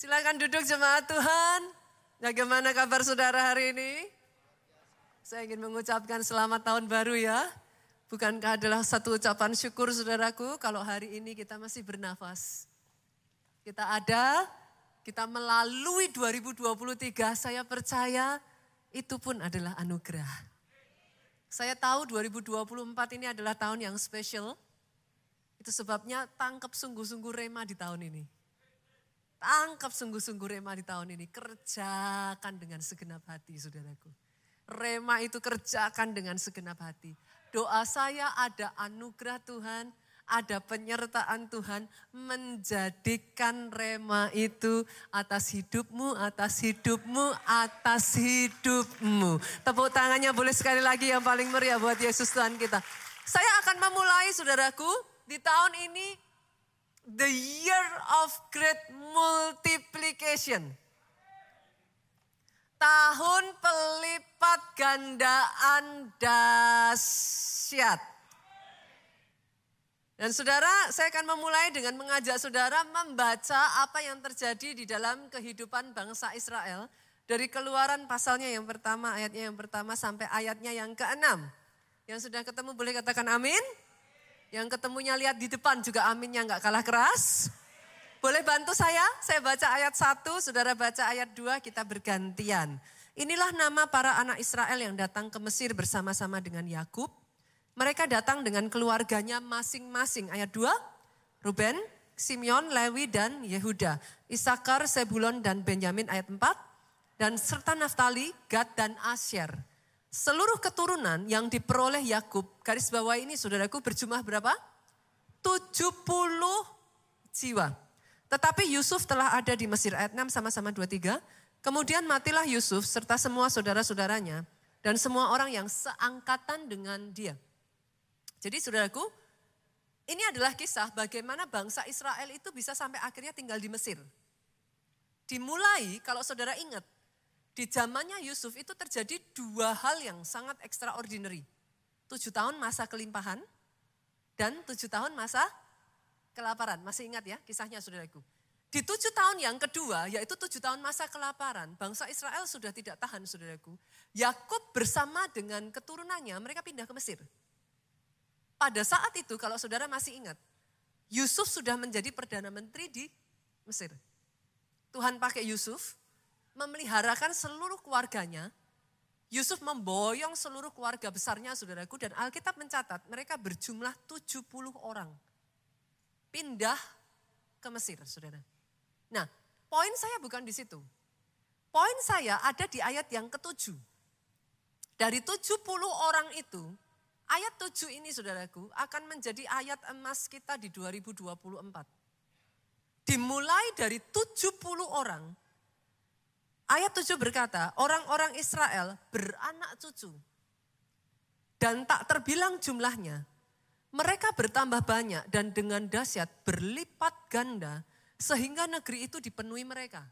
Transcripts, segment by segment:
Silakan duduk jemaat Tuhan. Bagaimana kabar saudara hari ini? Saya ingin mengucapkan selamat tahun baru ya. Bukankah adalah satu ucapan syukur saudaraku kalau hari ini kita masih bernafas. Kita ada, kita melalui 2023, saya percaya itu pun adalah anugerah. Saya tahu 2024 ini adalah tahun yang spesial. Itu sebabnya tangkap sungguh-sungguh rema di tahun ini. Tangkap sungguh-sungguh rema di tahun ini. Kerjakan dengan segenap hati saudaraku. Rema itu kerjakan dengan segenap hati. Doa saya ada anugerah Tuhan, ada penyertaan Tuhan menjadikan rema itu atas hidupmu, atas hidupmu, atas hidupmu. Tepuk tangannya boleh sekali lagi yang paling meriah buat Yesus Tuhan kita. Saya akan memulai saudaraku di tahun ini the year of great multiplication. Tahun pelipat gandaan dahsyat. Dan saudara, saya akan memulai dengan mengajak saudara membaca apa yang terjadi di dalam kehidupan bangsa Israel. Dari keluaran pasalnya yang pertama, ayatnya yang pertama sampai ayatnya yang keenam. Yang sudah ketemu boleh katakan amin. Yang ketemunya lihat di depan juga aminnya nggak kalah keras. Boleh bantu saya? Saya baca ayat 1, saudara baca ayat 2, kita bergantian. Inilah nama para anak Israel yang datang ke Mesir bersama-sama dengan Yakub. Mereka datang dengan keluarganya masing-masing. Ayat 2, Ruben, Simeon, Lewi, dan Yehuda. Isakar, Sebulon, dan Benyamin ayat 4. Dan serta Naftali, Gad, dan Asyar. Seluruh keturunan yang diperoleh Yakub, garis bawah ini saudaraku berjumlah berapa? 70 jiwa. Tetapi Yusuf telah ada di Mesir ayat 6 sama-sama 23. Kemudian matilah Yusuf serta semua saudara-saudaranya dan semua orang yang seangkatan dengan dia. Jadi saudaraku, ini adalah kisah bagaimana bangsa Israel itu bisa sampai akhirnya tinggal di Mesir. Dimulai kalau saudara ingat di zamannya Yusuf itu terjadi dua hal yang sangat extraordinary. Tujuh tahun masa kelimpahan dan tujuh tahun masa kelaparan. Masih ingat ya kisahnya saudaraku. Di tujuh tahun yang kedua, yaitu tujuh tahun masa kelaparan, bangsa Israel sudah tidak tahan saudaraku. Yakub bersama dengan keturunannya, mereka pindah ke Mesir. Pada saat itu kalau saudara masih ingat, Yusuf sudah menjadi Perdana Menteri di Mesir. Tuhan pakai Yusuf, memeliharakan seluruh keluarganya. Yusuf memboyong seluruh keluarga besarnya saudaraku dan Alkitab mencatat mereka berjumlah 70 orang. Pindah ke Mesir saudara. Nah poin saya bukan di situ. Poin saya ada di ayat yang ketujuh. Dari 70 orang itu, ayat 7 ini saudaraku akan menjadi ayat emas kita di 2024. Dimulai dari 70 orang, Ayat 7 berkata, orang-orang Israel beranak cucu. Dan tak terbilang jumlahnya. Mereka bertambah banyak dan dengan dahsyat berlipat ganda sehingga negeri itu dipenuhi mereka.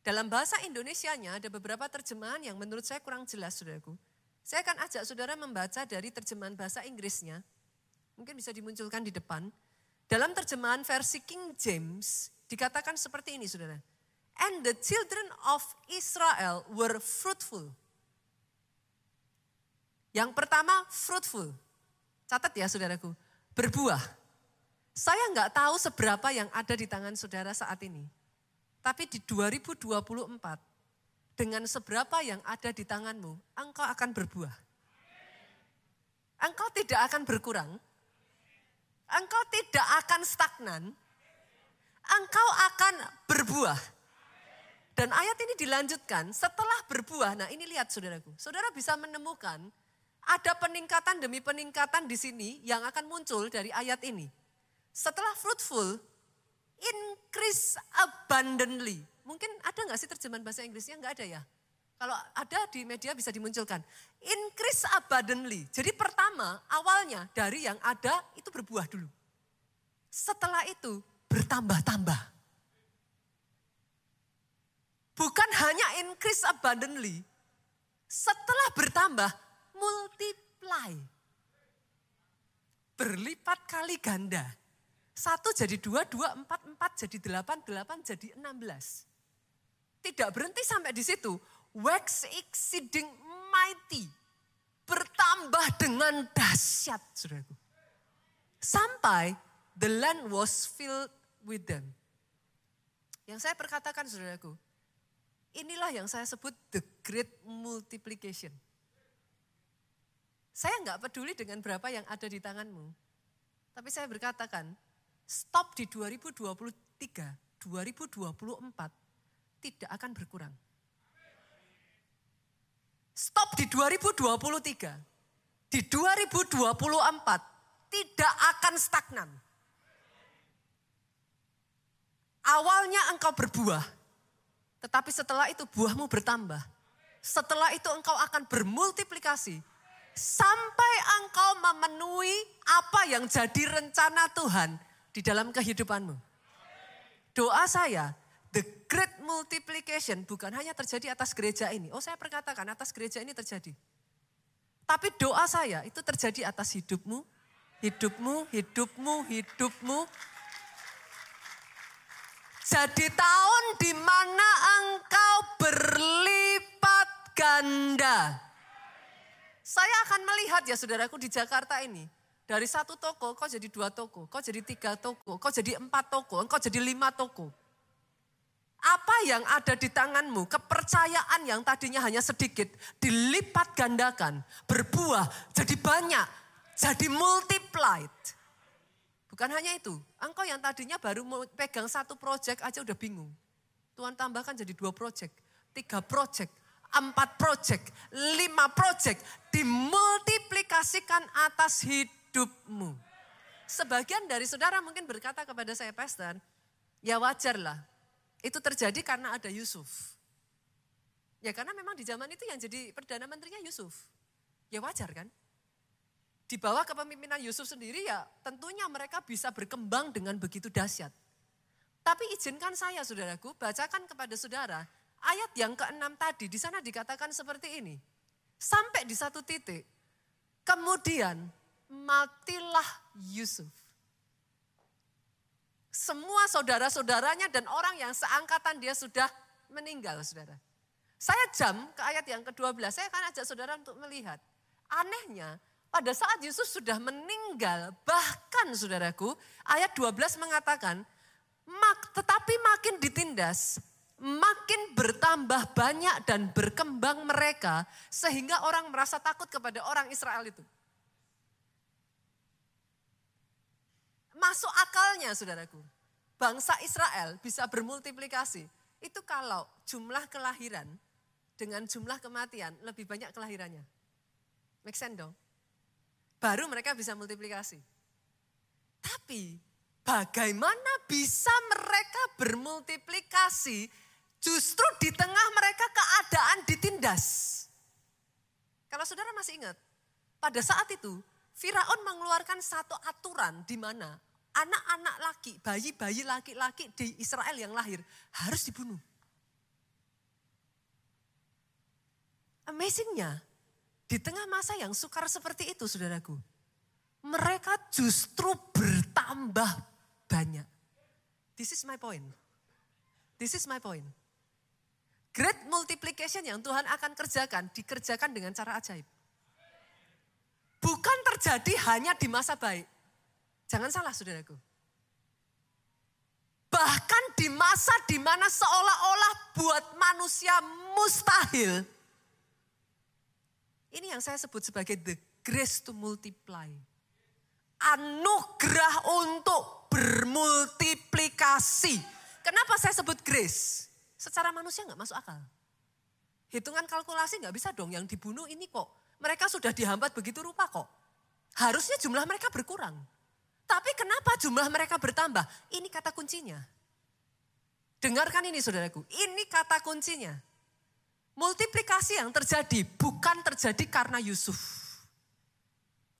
Dalam bahasa Indonesianya ada beberapa terjemahan yang menurut saya kurang jelas saudaraku. Saya akan ajak saudara membaca dari terjemahan bahasa Inggrisnya. Mungkin bisa dimunculkan di depan. Dalam terjemahan versi King James dikatakan seperti ini saudara. And the children of Israel were fruitful. Yang pertama fruitful. Catat ya saudaraku. Berbuah. Saya nggak tahu seberapa yang ada di tangan saudara saat ini. Tapi di 2024, dengan seberapa yang ada di tanganmu, engkau akan berbuah. Engkau tidak akan berkurang. Engkau tidak akan stagnan. Engkau akan berbuah. Dan ayat ini dilanjutkan setelah berbuah. Nah ini lihat saudaraku. Saudara bisa menemukan ada peningkatan demi peningkatan di sini yang akan muncul dari ayat ini. Setelah fruitful, increase abundantly. Mungkin ada nggak sih terjemahan bahasa Inggrisnya? Nggak ada ya? Kalau ada di media bisa dimunculkan. Increase abundantly. Jadi pertama awalnya dari yang ada itu berbuah dulu. Setelah itu bertambah-tambah. Bukan hanya increase abundantly. Setelah bertambah, multiply. Berlipat kali ganda. Satu jadi dua, dua, empat, empat jadi delapan, delapan jadi enam belas. Tidak berhenti sampai di situ. Wax exceeding mighty. Bertambah dengan dahsyat, saudaraku. Sampai the land was filled with them. Yang saya perkatakan, saudaraku, inilah yang saya sebut the great multiplication. Saya nggak peduli dengan berapa yang ada di tanganmu. Tapi saya berkatakan, stop di 2023, 2024 tidak akan berkurang. Stop di 2023, di 2024 tidak akan stagnan. Awalnya engkau berbuah, tetapi setelah itu buahmu bertambah. Setelah itu engkau akan bermultiplikasi sampai engkau memenuhi apa yang jadi rencana Tuhan di dalam kehidupanmu. Doa saya, the great multiplication bukan hanya terjadi atas gereja ini. Oh saya perkatakan atas gereja ini terjadi. Tapi doa saya itu terjadi atas hidupmu, hidupmu, hidupmu, hidupmu. Jadi tahun di mana engkau berlipat ganda. Saya akan melihat ya saudaraku di Jakarta ini dari satu toko, kau jadi dua toko, kau jadi tiga toko, kau jadi empat toko, kau jadi lima toko. Apa yang ada di tanganmu, kepercayaan yang tadinya hanya sedikit, dilipat gandakan, berbuah, jadi banyak, jadi multiplied. Bukan hanya itu, engkau yang tadinya baru pegang satu proyek aja udah bingung. Tuhan tambahkan jadi dua proyek, tiga proyek, empat proyek, lima proyek, dimultiplikasikan atas hidup hidupmu. Sebagian dari saudara mungkin berkata kepada saya, Pastor, ya wajarlah. Itu terjadi karena ada Yusuf. Ya karena memang di zaman itu yang jadi Perdana Menterinya Yusuf. Ya wajar kan? Di bawah kepemimpinan Yusuf sendiri ya tentunya mereka bisa berkembang dengan begitu dahsyat. Tapi izinkan saya saudaraku bacakan kepada saudara ayat yang keenam tadi di sana dikatakan seperti ini. Sampai di satu titik, kemudian matilah Yusuf. Semua saudara-saudaranya dan orang yang seangkatan dia sudah meninggal, saudara. Saya jam ke ayat yang ke-12, saya akan ajak saudara untuk melihat. Anehnya, pada saat Yusuf sudah meninggal, bahkan saudaraku, ayat 12 mengatakan, Mak, tetapi makin ditindas, makin bertambah banyak dan berkembang mereka, sehingga orang merasa takut kepada orang Israel itu. Masuk akalnya saudaraku. Bangsa Israel bisa bermultiplikasi. Itu kalau jumlah kelahiran dengan jumlah kematian lebih banyak kelahirannya. Make sense dong? Baru mereka bisa multiplikasi. Tapi bagaimana bisa mereka bermultiplikasi justru di tengah mereka keadaan ditindas. Kalau saudara masih ingat, pada saat itu Firaun mengeluarkan satu aturan di mana anak-anak laki, bayi-bayi laki-laki di Israel yang lahir harus dibunuh. Amazingnya, di tengah masa yang sukar seperti itu saudaraku, mereka justru bertambah banyak. This is my point. This is my point. Great multiplication yang Tuhan akan kerjakan, dikerjakan dengan cara ajaib. Bukan terjadi hanya di masa baik. Jangan salah saudaraku. Bahkan di masa di mana seolah-olah buat manusia mustahil. Ini yang saya sebut sebagai the grace to multiply. Anugerah untuk bermultiplikasi. Kenapa saya sebut grace? Secara manusia nggak masuk akal. Hitungan kalkulasi nggak bisa dong yang dibunuh ini kok. Mereka sudah dihambat begitu rupa kok. Harusnya jumlah mereka berkurang. Tapi kenapa jumlah mereka bertambah? Ini kata kuncinya. Dengarkan ini saudaraku, ini kata kuncinya. Multiplikasi yang terjadi bukan terjadi karena Yusuf.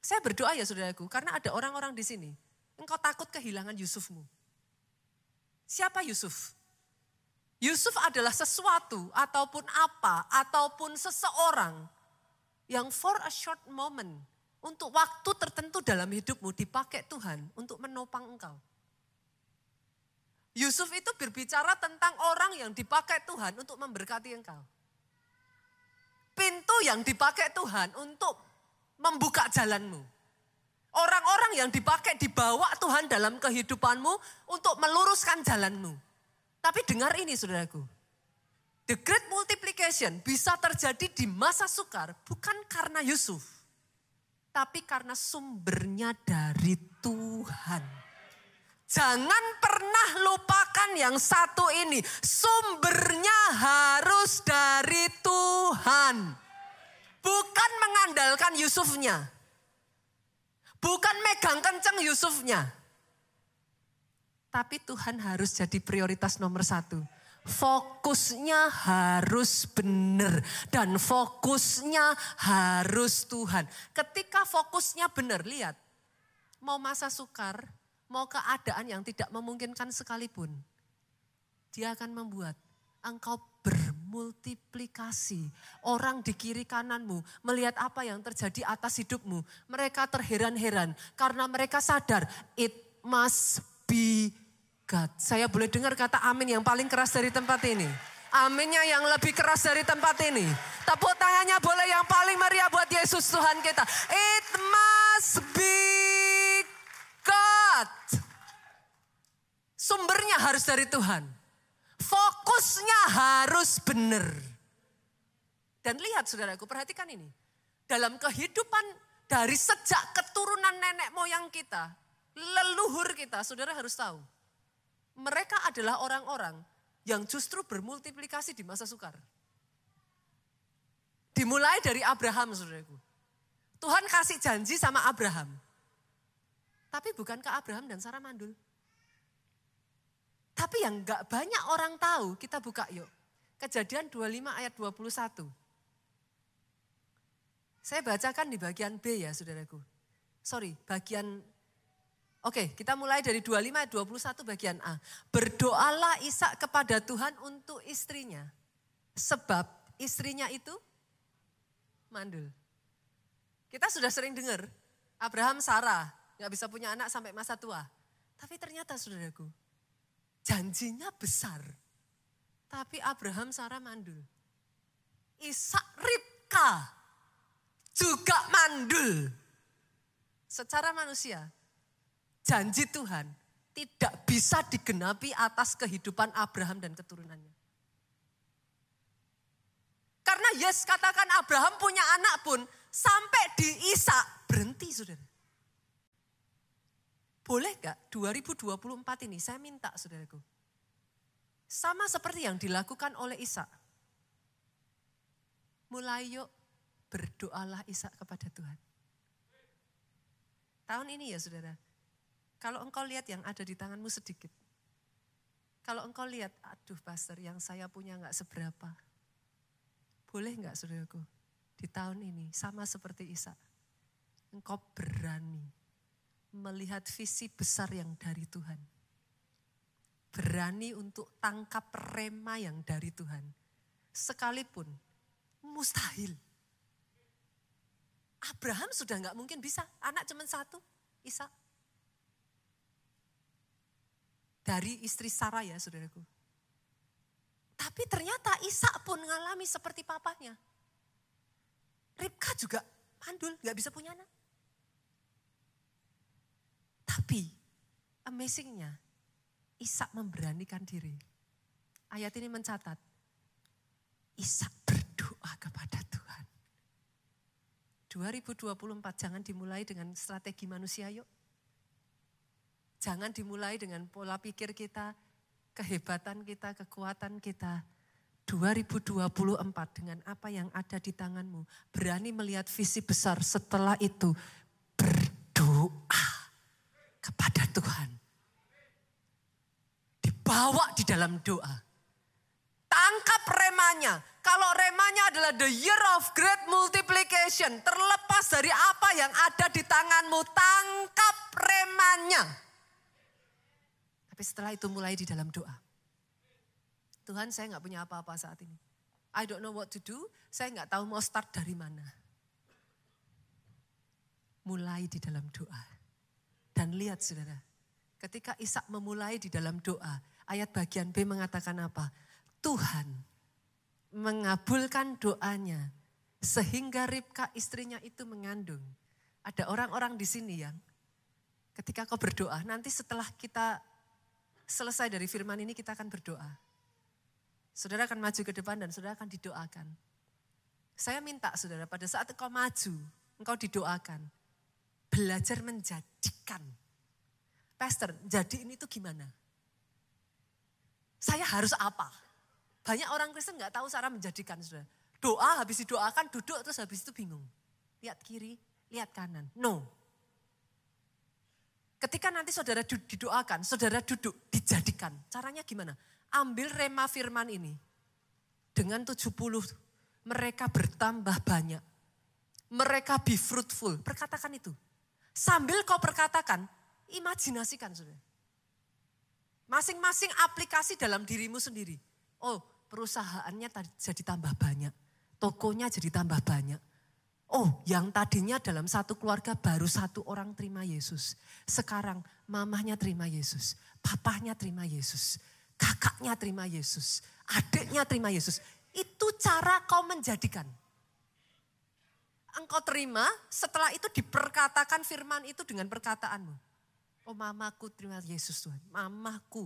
Saya berdoa ya saudaraku, karena ada orang-orang di sini. Engkau takut kehilangan Yusufmu. Siapa Yusuf? Yusuf adalah sesuatu ataupun apa ataupun seseorang yang for a short moment untuk waktu tertentu dalam hidupmu dipakai Tuhan untuk menopang engkau. Yusuf itu berbicara tentang orang yang dipakai Tuhan untuk memberkati engkau. Pintu yang dipakai Tuhan untuk membuka jalanmu. Orang-orang yang dipakai dibawa Tuhan dalam kehidupanmu untuk meluruskan jalanmu. Tapi dengar ini saudaraku. The great multiplication bisa terjadi di masa sukar bukan karena Yusuf. Tapi karena sumbernya dari Tuhan. Jangan pernah lupakan yang satu ini. Sumbernya harus dari Tuhan. Bukan mengandalkan Yusufnya. Bukan megang kenceng Yusufnya. Tapi Tuhan harus jadi prioritas nomor satu. Fokusnya harus benar dan fokusnya harus Tuhan. Ketika fokusnya benar, lihat. Mau masa sukar, mau keadaan yang tidak memungkinkan sekalipun, dia akan membuat engkau bermultiplikasi. Orang di kiri kananmu melihat apa yang terjadi atas hidupmu. Mereka terheran-heran karena mereka sadar it must be God. Saya boleh dengar kata amin yang paling keras dari tempat ini. Aminnya yang lebih keras dari tempat ini. Tepuk tangannya boleh yang paling meriah buat Yesus Tuhan kita. It must be God. Sumbernya harus dari Tuhan. Fokusnya harus benar. Dan lihat saudaraku, perhatikan ini. Dalam kehidupan dari sejak keturunan nenek moyang kita, leluhur kita, saudara harus tahu. Mereka adalah orang-orang yang justru bermultiplikasi di masa sukar. Dimulai dari Abraham, saudaraku. Tuhan kasih janji sama Abraham. Tapi bukankah Abraham dan Sarah mandul? Tapi yang gak banyak orang tahu, kita buka yuk. Kejadian 25 ayat 21. Saya bacakan di bagian B ya saudaraku. Sorry, bagian Oke, kita mulai dari 25 ayat 21 bagian A. Berdoalah Ishak kepada Tuhan untuk istrinya. Sebab istrinya itu mandul. Kita sudah sering dengar Abraham Sarah nggak bisa punya anak sampai masa tua. Tapi ternyata saudaraku, Janjinya besar. Tapi Abraham Sarah mandul. Ishak Ribka juga mandul. Secara manusia, janji Tuhan tidak bisa digenapi atas kehidupan Abraham dan keturunannya. Karena Yes katakan Abraham punya anak pun sampai di Ishak berhenti saudara. Boleh gak 2024 ini saya minta saudaraku. Sama seperti yang dilakukan oleh Isa. Mulai yuk berdoalah Isa kepada Tuhan. Tahun ini ya saudara. Kalau engkau lihat yang ada di tanganmu sedikit. Kalau engkau lihat, aduh pastor yang saya punya nggak seberapa. Boleh nggak saudaraku? Di tahun ini sama seperti Isa. Engkau berani melihat visi besar yang dari Tuhan. Berani untuk tangkap rema yang dari Tuhan. Sekalipun mustahil. Abraham sudah nggak mungkin bisa, anak cuma satu, Isa. Dari istri Sarah ya saudaraku. Tapi ternyata Isa pun mengalami seperti papanya. Ribka juga mandul, nggak bisa punya anak. Tapi amazingnya Ishak memberanikan diri. Ayat ini mencatat, Ishak berdoa kepada Tuhan. 2024 jangan dimulai dengan strategi manusia yuk. Jangan dimulai dengan pola pikir kita, kehebatan kita, kekuatan kita. 2024 dengan apa yang ada di tanganmu. Berani melihat visi besar setelah itu berdoa kepada Tuhan. Dibawa di dalam doa. Tangkap remanya. Kalau remanya adalah the year of great multiplication. Terlepas dari apa yang ada di tanganmu. Tangkap remanya. Tapi setelah itu mulai di dalam doa. Tuhan saya nggak punya apa-apa saat ini. I don't know what to do. Saya nggak tahu mau start dari mana. Mulai di dalam doa. Dan lihat saudara, ketika Ishak memulai di dalam doa, ayat bagian B mengatakan apa? Tuhan mengabulkan doanya sehingga Ribka istrinya itu mengandung. Ada orang-orang di sini yang ketika kau berdoa, nanti setelah kita selesai dari firman ini kita akan berdoa. Saudara akan maju ke depan dan saudara akan didoakan. Saya minta saudara pada saat engkau maju, engkau didoakan. Belajar menjadikan. Pastor, jadi ini tuh gimana? Saya harus apa? Banyak orang Kristen nggak tahu cara menjadikan saudara. Doa habis didoakan duduk terus habis itu bingung. Lihat kiri, lihat kanan. No. Ketika nanti saudara didoakan, saudara duduk, dijadikan. Caranya gimana? Ambil rema firman ini. Dengan 70 mereka bertambah banyak. Mereka be fruitful. Perkatakan itu. Sambil kau perkatakan, imajinasikan sudah. Masing-masing aplikasi dalam dirimu sendiri. Oh, perusahaannya jadi tambah banyak. Tokonya jadi tambah banyak. Oh, yang tadinya dalam satu keluarga baru satu orang terima Yesus. Sekarang mamahnya terima Yesus. Papahnya terima Yesus. Kakaknya terima Yesus. Adiknya terima Yesus. Itu cara kau menjadikan. Engkau terima, setelah itu diperkatakan firman itu dengan perkataanmu. Oh mamaku terima Yesus Tuhan. Mamaku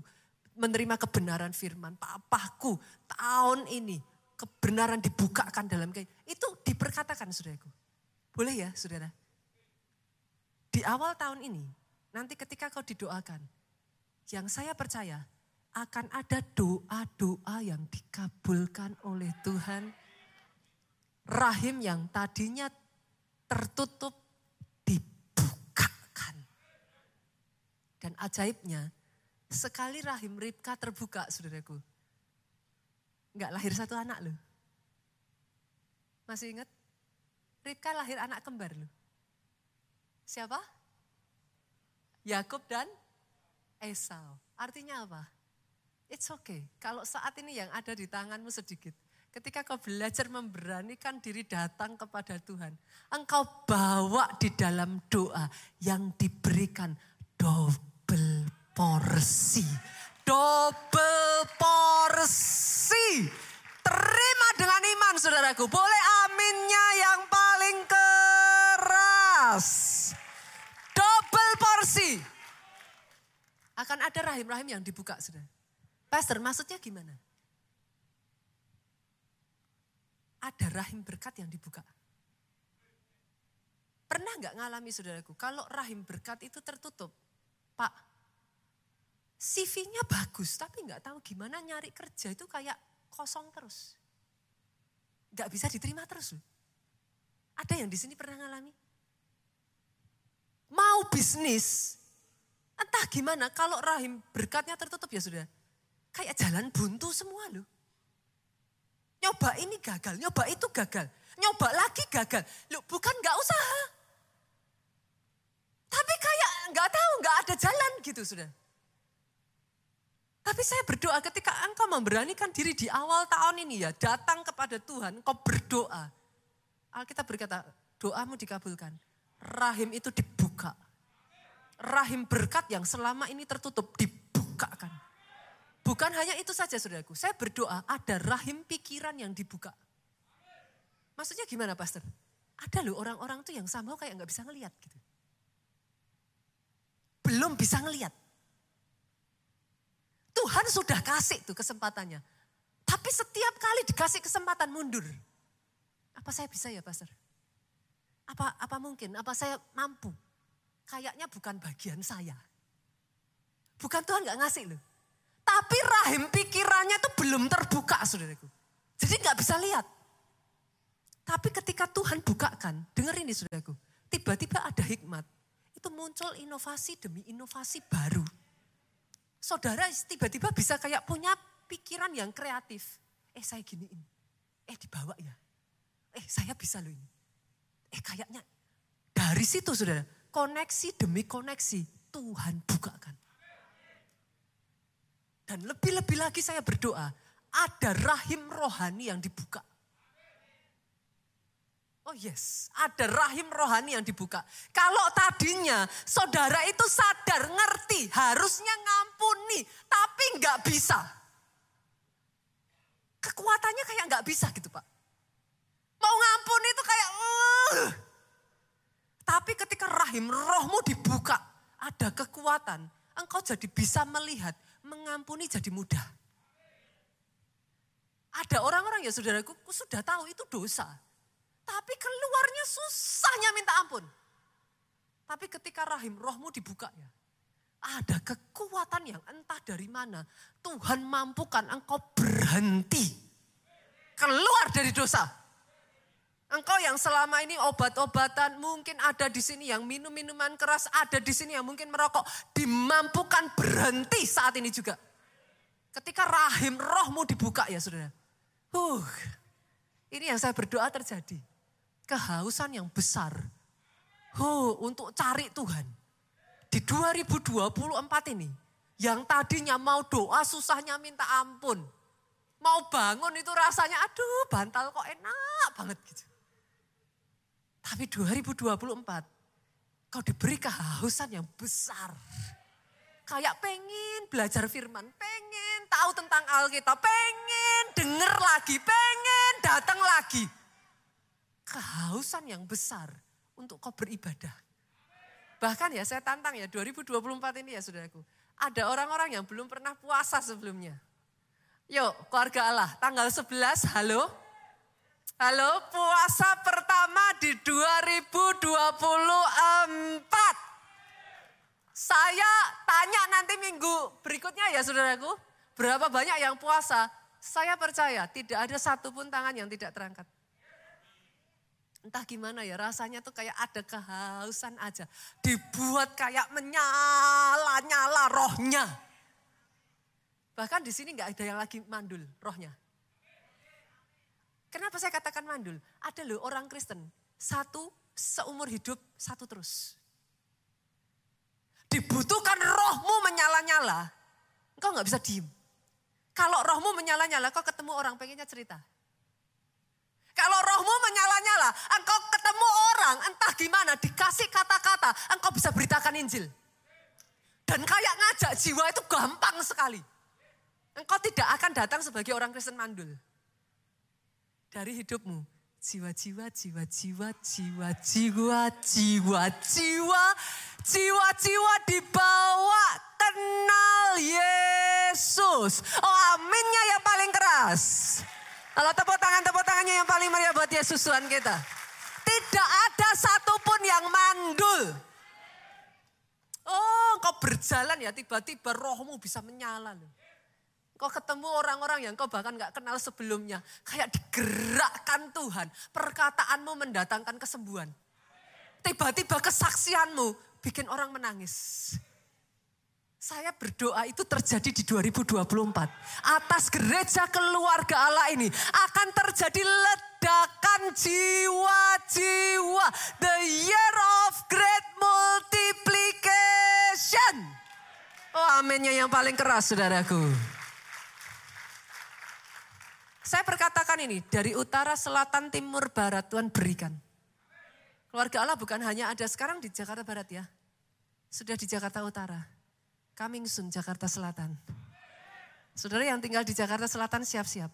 menerima kebenaran firman. Papaku tahun ini kebenaran dibukakan dalam kain. Itu diperkatakan saudaraku. Boleh ya saudara? Di awal tahun ini, nanti ketika kau didoakan, yang saya percaya akan ada doa-doa yang dikabulkan oleh Tuhan. Rahim yang tadinya tertutup dibukakan. Dan ajaibnya, sekali rahim Ribka terbuka, saudaraku. Enggak lahir satu anak loh. Masih ingat? Ribka lahir anak kembar loh. Siapa? Yakub dan Esau. Artinya apa? It's okay. Kalau saat ini yang ada di tanganmu sedikit. Ketika kau belajar memberanikan diri datang kepada Tuhan. Engkau bawa di dalam doa yang diberikan double porsi. Double porsi. Terima dengan iman saudaraku. Boleh aminnya yang paling keras. Double porsi. Akan ada rahim-rahim yang dibuka saudara. Pastor, maksudnya gimana? Ada rahim berkat yang dibuka. Pernah nggak ngalami saudaraku, kalau rahim berkat itu tertutup, Pak, CV-nya bagus, tapi nggak tahu gimana nyari kerja itu kayak kosong terus. Nggak bisa diterima terus. Ada yang di sini pernah ngalami? Mau bisnis, entah gimana, kalau rahim berkatnya tertutup ya sudah kayak jalan buntu semua loh. Nyoba ini gagal, nyoba itu gagal. Nyoba lagi gagal. Loh bukan gak usaha. Tapi kayak gak tahu, gak ada jalan gitu sudah. Tapi saya berdoa ketika engkau memberanikan diri di awal tahun ini ya, datang kepada Tuhan, engkau berdoa. Alkitab berkata, doamu dikabulkan. Rahim itu dibuka. Rahim berkat yang selama ini tertutup dibukakan. Bukan hanya itu saja saudaraku, saya berdoa ada rahim pikiran yang dibuka. Maksudnya gimana pastor? Ada loh orang-orang tuh yang sama kayak nggak bisa ngelihat gitu. Belum bisa ngelihat. Tuhan sudah kasih tuh kesempatannya. Tapi setiap kali dikasih kesempatan mundur. Apa saya bisa ya pastor? Apa apa mungkin? Apa saya mampu? Kayaknya bukan bagian saya. Bukan Tuhan nggak ngasih loh. Tapi rahim pikirannya itu belum terbuka saudaraku. Jadi nggak bisa lihat. Tapi ketika Tuhan bukakan, dengar ini saudaraku. Tiba-tiba ada hikmat. Itu muncul inovasi demi inovasi baru. Saudara tiba-tiba bisa kayak punya pikiran yang kreatif. Eh saya giniin. Eh dibawa ya. Eh saya bisa loh ini. Eh kayaknya dari situ saudara. Koneksi demi koneksi Tuhan bukakan. Dan lebih-lebih lagi saya berdoa, ada rahim rohani yang dibuka. Oh yes, ada rahim rohani yang dibuka. Kalau tadinya saudara itu sadar, ngerti, harusnya ngampuni, tapi nggak bisa. Kekuatannya kayak nggak bisa gitu Pak. Mau ngampuni itu kayak, uh. tapi ketika rahim rohmu dibuka, ada kekuatan, engkau jadi bisa melihat, mengampuni jadi mudah. Ada orang-orang ya saudaraku sudah tahu itu dosa. Tapi keluarnya susahnya minta ampun. Tapi ketika rahim rohmu dibuka ya. Ada kekuatan yang entah dari mana. Tuhan mampukan engkau berhenti. Keluar dari dosa. Engkau yang selama ini obat-obatan mungkin ada di sini yang minum minuman keras, ada di sini yang mungkin merokok, dimampukan berhenti saat ini juga. Ketika rahim rohmu dibuka ya saudara. Huh, ini yang saya berdoa terjadi kehausan yang besar. Oh, untuk cari Tuhan. Di 2024 ini, yang tadinya mau doa susahnya minta ampun. Mau bangun itu rasanya aduh bantal kok enak banget gitu. Tapi 2024 kau diberi kehausan yang besar. Kayak pengen belajar firman, pengen tahu tentang Alkitab, pengen denger lagi, pengen datang lagi kehausan yang besar untuk kau beribadah. Bahkan ya saya tantang ya 2024 ini ya saudaraku. Ada orang-orang yang belum pernah puasa sebelumnya. Yuk keluarga Allah tanggal 11 halo. Halo puasa pertama di 2024. Saya tanya nanti minggu berikutnya ya saudaraku. Berapa banyak yang puasa? Saya percaya tidak ada satupun tangan yang tidak terangkat. Entah gimana ya rasanya tuh kayak ada kehausan aja. Dibuat kayak menyala-nyala rohnya. Bahkan di sini nggak ada yang lagi mandul rohnya. Kenapa saya katakan mandul? Ada loh orang Kristen, satu seumur hidup, satu terus. Dibutuhkan rohmu menyala-nyala, engkau nggak bisa diem. Kalau rohmu menyala-nyala, kau ketemu orang pengennya cerita. Kalau rohmu menyala-nyala, engkau ketemu orang entah gimana dikasih kata-kata, engkau bisa beritakan Injil. Dan kayak ngajak jiwa itu gampang sekali. Engkau tidak akan datang sebagai orang Kristen mandul. Dari hidupmu, jiwa-jiwa, jiwa-jiwa, jiwa-jiwa, jiwa-jiwa, jiwa-jiwa dibawa kenal Yesus. Oh aminnya yang paling keras. Kalau tepuk tangan, tepuk tangannya yang paling meriah buat Yesus Tuhan kita. Tidak ada satupun yang mandul. Oh, kau berjalan ya tiba-tiba rohmu bisa menyala loh. Kau ketemu orang-orang yang kau bahkan gak kenal sebelumnya. Kayak digerakkan Tuhan. Perkataanmu mendatangkan kesembuhan. Tiba-tiba kesaksianmu bikin orang menangis. Saya berdoa itu terjadi di 2024. Atas gereja keluarga Allah ini akan terjadi ledakan jiwa-jiwa. The year of great multiplication. Oh aminnya yang paling keras saudaraku. Saya perkatakan ini dari utara, selatan, timur, barat Tuhan berikan. Keluarga Allah bukan hanya ada sekarang di Jakarta Barat ya. Sudah di Jakarta Utara Coming soon Jakarta Selatan. Saudara yang tinggal di Jakarta Selatan siap-siap.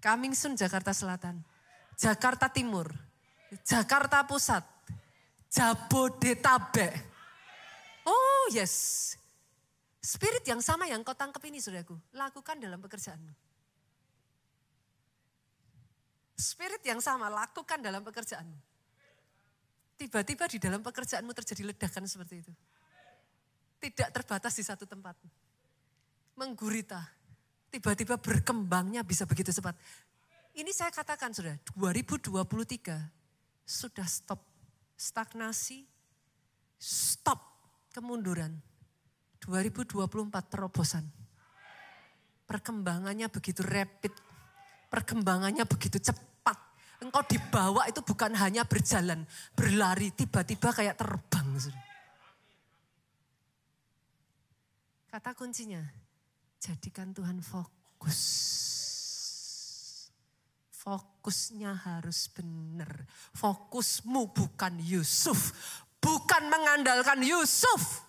Coming soon Jakarta Selatan. Jakarta Timur. Jakarta Pusat. Jabodetabek. Oh yes. Spirit yang sama yang kau tangkap ini saudaraku. Lakukan dalam pekerjaanmu. Spirit yang sama lakukan dalam pekerjaanmu. Tiba-tiba di dalam pekerjaanmu terjadi ledakan seperti itu tidak terbatas di satu tempat. Menggurita, tiba-tiba berkembangnya bisa begitu cepat. Ini saya katakan sudah, 2023 sudah stop stagnasi, stop kemunduran. 2024 terobosan. Perkembangannya begitu rapid, perkembangannya begitu cepat. Engkau dibawa itu bukan hanya berjalan, berlari, tiba-tiba kayak terbang. Kata kuncinya, jadikan Tuhan fokus. Fokusnya harus benar. Fokusmu bukan Yusuf. Bukan mengandalkan Yusuf.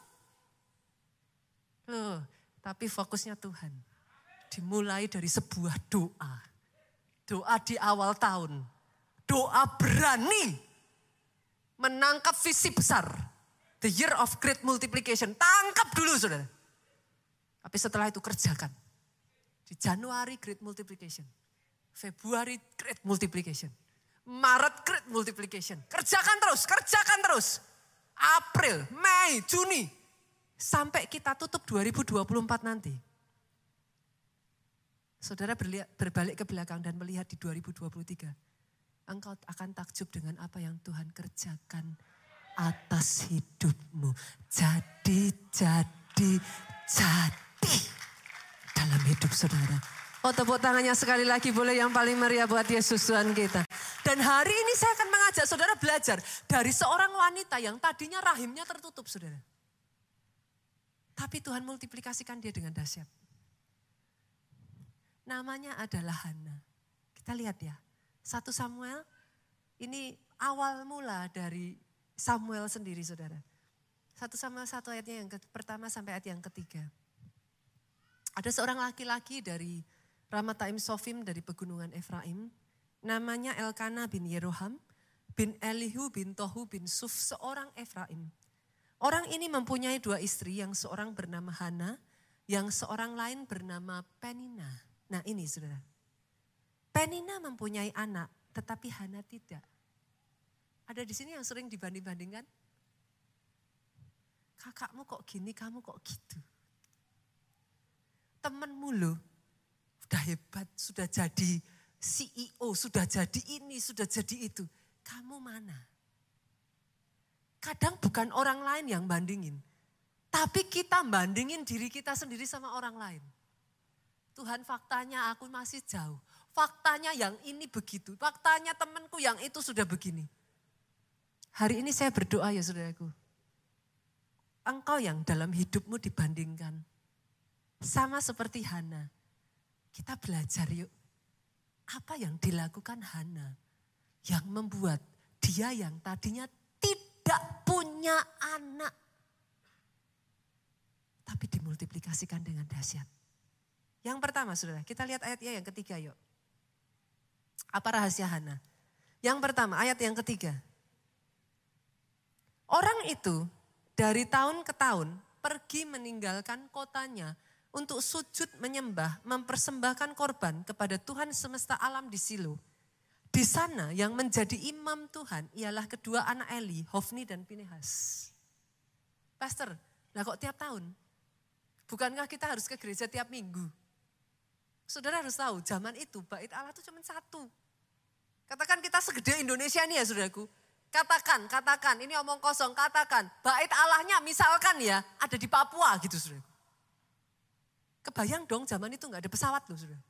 Loh, tapi fokusnya Tuhan. Dimulai dari sebuah doa. Doa di awal tahun. Doa berani menangkap visi besar. The year of great multiplication. Tangkap dulu saudara. Tapi setelah itu kerjakan. Di Januari great multiplication. Februari great multiplication. Maret great multiplication. Kerjakan terus, kerjakan terus. April, Mei, Juni. Sampai kita tutup 2024 nanti. Saudara berbalik ke belakang dan melihat di 2023. Engkau akan takjub dengan apa yang Tuhan kerjakan atas hidupmu. Jadi, jadi, jadi dalam hidup saudara. Oh tepuk tangannya sekali lagi boleh yang paling meriah buat Yesus Tuhan kita. Dan hari ini saya akan mengajak saudara belajar dari seorang wanita yang tadinya rahimnya tertutup saudara. Tapi Tuhan multiplikasikan dia dengan dahsyat. Namanya adalah Hana. Kita lihat ya. Satu Samuel ini awal mula dari Samuel sendiri saudara. Satu Samuel satu ayatnya yang pertama sampai ayat yang ketiga. Ada seorang laki-laki dari Ramataim Sofim dari pegunungan Efraim. Namanya Elkana bin Yeroham, bin Elihu bin Tohu bin Suf, seorang Efraim. Orang ini mempunyai dua istri, yang seorang bernama Hana, yang seorang lain bernama Penina. Nah ini saudara. Penina mempunyai anak, tetapi Hana tidak. Ada di sini yang sering dibanding-bandingkan. Kakakmu kok gini, kamu kok gitu. Temenmu loh, sudah hebat, sudah jadi CEO, sudah jadi ini, sudah jadi itu. Kamu mana? Kadang bukan orang lain yang bandingin. Tapi kita bandingin diri kita sendiri sama orang lain. Tuhan faktanya aku masih jauh. Faktanya yang ini begitu. Faktanya temanku yang itu sudah begini. Hari ini saya berdoa ya saudaraku. Engkau yang dalam hidupmu dibandingkan. Sama seperti Hana kita belajar yuk. Apa yang dilakukan Hana yang membuat dia yang tadinya tidak punya anak. Tapi dimultiplikasikan dengan dahsyat. Yang pertama saudara, kita lihat ayatnya yang ketiga yuk. Apa rahasia Hana? Yang pertama, ayat yang ketiga. Orang itu dari tahun ke tahun pergi meninggalkan kotanya untuk sujud menyembah, mempersembahkan korban kepada Tuhan semesta alam di Silo. Di sana yang menjadi imam Tuhan ialah kedua anak Eli, Hofni dan Pinehas. Pastor, lah kok tiap tahun? Bukankah kita harus ke gereja tiap minggu? Saudara harus tahu, zaman itu bait Allah itu cuma satu. Katakan kita segede Indonesia ini ya saudaraku. Katakan, katakan, ini omong kosong, katakan. Bait Allahnya misalkan ya ada di Papua gitu saudaraku. Kebayang dong zaman itu nggak ada pesawat loh sudah.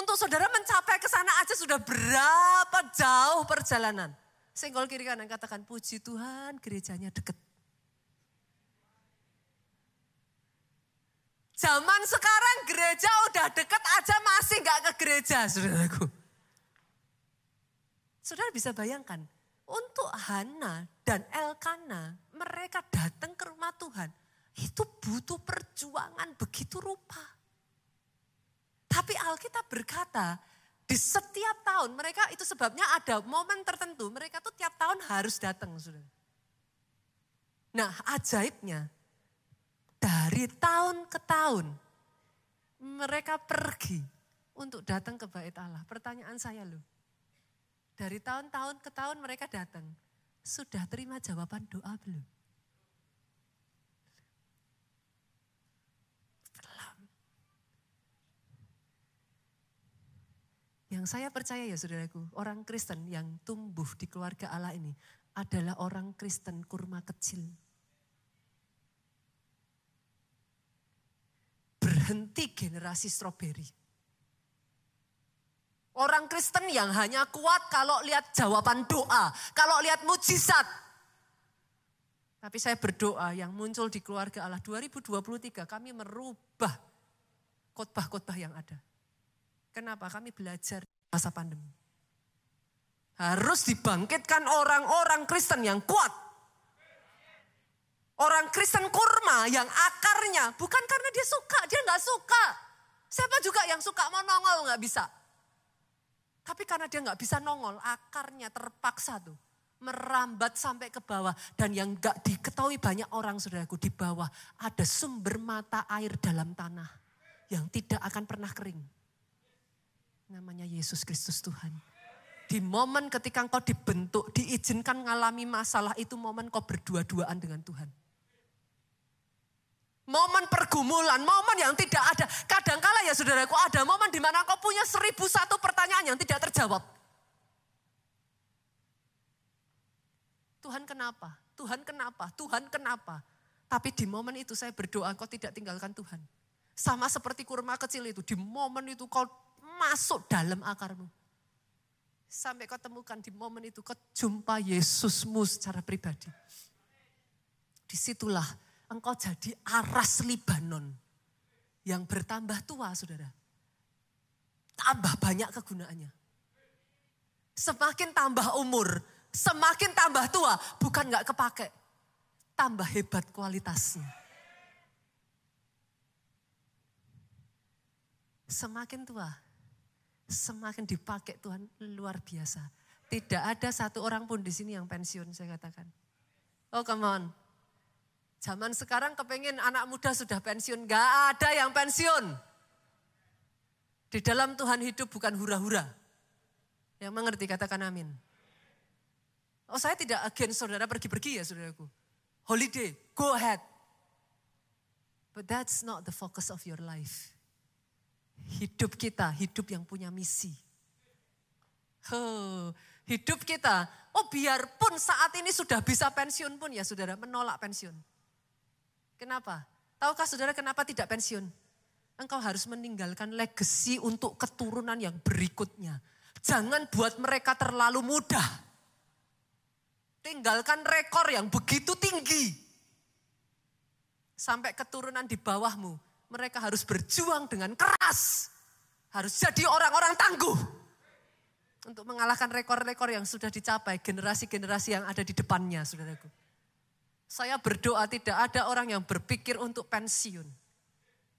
Untuk saudara mencapai ke sana aja sudah berapa jauh perjalanan. Senggol kiri kanan katakan puji Tuhan gerejanya deket. Zaman sekarang gereja udah deket aja masih nggak ke gereja saudaraku. Saudara bisa bayangkan, untuk Hana dan Elkana mereka datang ke rumah Tuhan itu butuh perjuangan begitu rupa. Tapi Alkitab berkata, di setiap tahun mereka itu sebabnya ada momen tertentu, mereka tuh tiap tahun harus datang. Sudah. Nah ajaibnya, dari tahun ke tahun mereka pergi untuk datang ke bait Allah. Pertanyaan saya loh, dari tahun-tahun ke tahun mereka datang, sudah terima jawaban doa belum? Yang saya percaya ya saudaraku, orang Kristen yang tumbuh di keluarga Allah ini adalah orang Kristen kurma kecil. Berhenti generasi stroberi. Orang Kristen yang hanya kuat kalau lihat jawaban doa, kalau lihat mujizat. Tapi saya berdoa yang muncul di keluarga Allah 2023 kami merubah khotbah-khotbah yang ada. Kenapa? Kami belajar masa pandemi. Harus dibangkitkan orang-orang Kristen yang kuat. Orang Kristen kurma yang akarnya bukan karena dia suka, dia nggak suka. Siapa juga yang suka mau nongol nggak bisa. Tapi karena dia nggak bisa nongol, akarnya terpaksa tuh merambat sampai ke bawah. Dan yang nggak diketahui banyak orang saudaraku di bawah ada sumber mata air dalam tanah yang tidak akan pernah kering. Namanya Yesus Kristus Tuhan. Di momen ketika engkau dibentuk, diizinkan mengalami masalah itu momen kau berdua-duaan dengan Tuhan. Momen pergumulan, momen yang tidak ada. Kadangkala ya saudaraku ada momen di mana kau punya seribu satu pertanyaan yang tidak terjawab. Tuhan kenapa? Tuhan kenapa? Tuhan kenapa? Tapi di momen itu saya berdoa kau tidak tinggalkan Tuhan. Sama seperti kurma kecil itu, di momen itu kau masuk dalam akarmu. Sampai kau temukan di momen itu kau jumpa Yesusmu secara pribadi. Di situlah engkau jadi aras Libanon yang bertambah tua, saudara. Tambah banyak kegunaannya. Semakin tambah umur, semakin tambah tua, bukan nggak kepake. Tambah hebat kualitasnya. Semakin tua, semakin dipakai Tuhan luar biasa. Tidak ada satu orang pun di sini yang pensiun, saya katakan. Oh come on, Zaman sekarang kepengen anak muda sudah pensiun. Gak ada yang pensiun. Di dalam Tuhan hidup bukan hura-hura. Yang mengerti katakan amin. Oh saya tidak agen saudara pergi-pergi ya saudaraku. Holiday, go ahead. But that's not the focus of your life. Hidup kita, hidup yang punya misi. Oh, hidup kita, oh biarpun saat ini sudah bisa pensiun pun ya saudara, menolak pensiun. Kenapa? Tahukah saudara kenapa tidak pensiun? Engkau harus meninggalkan legacy untuk keturunan yang berikutnya. Jangan buat mereka terlalu mudah. Tinggalkan rekor yang begitu tinggi. Sampai keturunan di bawahmu. Mereka harus berjuang dengan keras. Harus jadi orang-orang tangguh. Untuk mengalahkan rekor-rekor yang sudah dicapai generasi-generasi yang ada di depannya, saudaraku. Saya berdoa tidak ada orang yang berpikir untuk pensiun.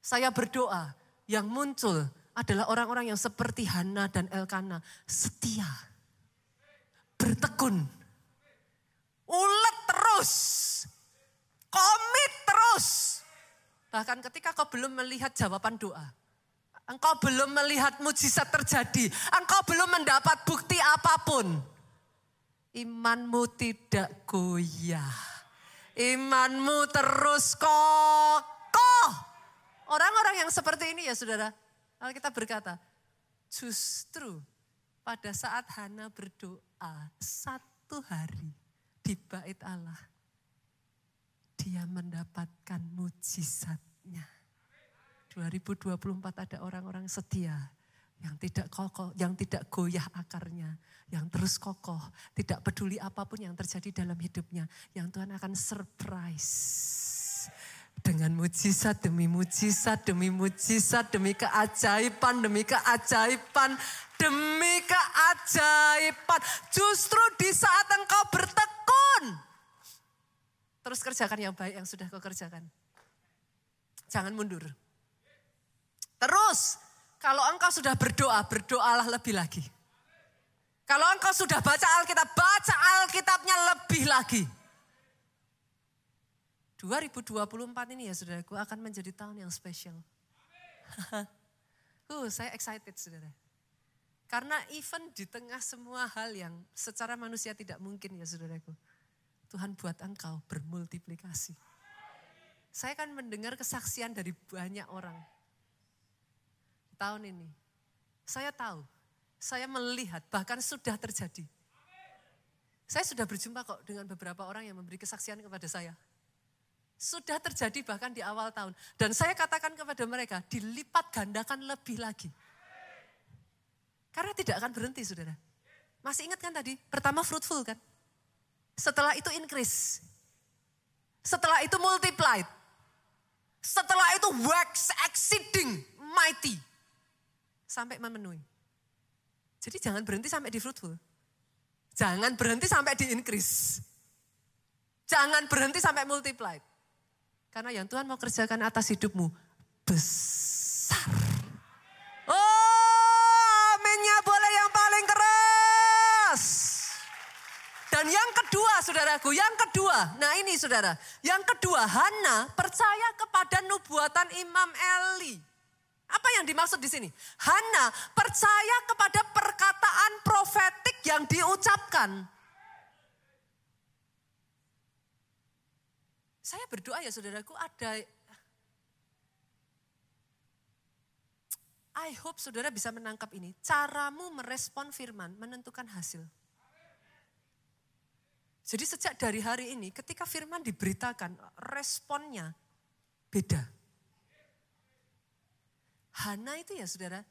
Saya berdoa yang muncul adalah orang-orang yang seperti Hana dan Elkana. Setia. Bertekun. Ulet terus. Komit terus. Bahkan ketika kau belum melihat jawaban doa. Engkau belum melihat mujizat terjadi. Engkau belum mendapat bukti apa pun. Imanmu tidak goyah imanmu terus kokoh. Orang-orang yang seperti ini ya saudara, kita berkata, justru pada saat Hana berdoa satu hari di bait Allah, dia mendapatkan mujizatnya. 2024 ada orang-orang setia yang tidak kokoh, yang tidak goyah akarnya, yang terus kokoh, tidak peduli apa pun yang terjadi dalam hidupnya, yang Tuhan akan surprise dengan mujizat demi mujizat demi mujizat demi keajaiban demi keajaiban demi keajaiban. Justru di saat engkau bertekun, terus kerjakan yang baik yang sudah kau kerjakan. Jangan mundur. Terus kalau engkau sudah berdoa, berdoalah lebih lagi. Kalau engkau sudah baca Alkitab, baca Alkitabnya lebih lagi. 2024 ini ya saudaraku akan menjadi tahun yang spesial. uh, saya excited saudara. Karena even di tengah semua hal yang secara manusia tidak mungkin ya saudaraku. Tuhan buat engkau bermultiplikasi. Saya kan mendengar kesaksian dari banyak orang tahun ini. Saya tahu, saya melihat, bahkan sudah terjadi. Saya sudah berjumpa kok dengan beberapa orang yang memberi kesaksian kepada saya. Sudah terjadi bahkan di awal tahun. Dan saya katakan kepada mereka, dilipat gandakan lebih lagi. Karena tidak akan berhenti saudara. Masih ingat kan tadi? Pertama fruitful kan? Setelah itu increase. Setelah itu multiplied. Setelah itu wax exceeding mighty. Sampai memenuhi. Jadi jangan berhenti sampai di fruitful. Jangan berhenti sampai di increase. Jangan berhenti sampai multiply. Karena yang Tuhan mau kerjakan atas hidupmu besar. Oh, aminnya boleh yang paling keras. Dan yang kedua, saudaraku, yang kedua. Nah ini saudara, yang kedua, Hana percaya kepada nubuatan Imam Eli. Apa yang dimaksud di sini? Hana percaya kepada perkataan profetik yang diucapkan. Saya berdoa ya saudaraku ada I hope saudara bisa menangkap ini. Caramu merespon firman menentukan hasil. Jadi sejak dari hari ini ketika firman diberitakan responnya beda. Hana itu ya saudara,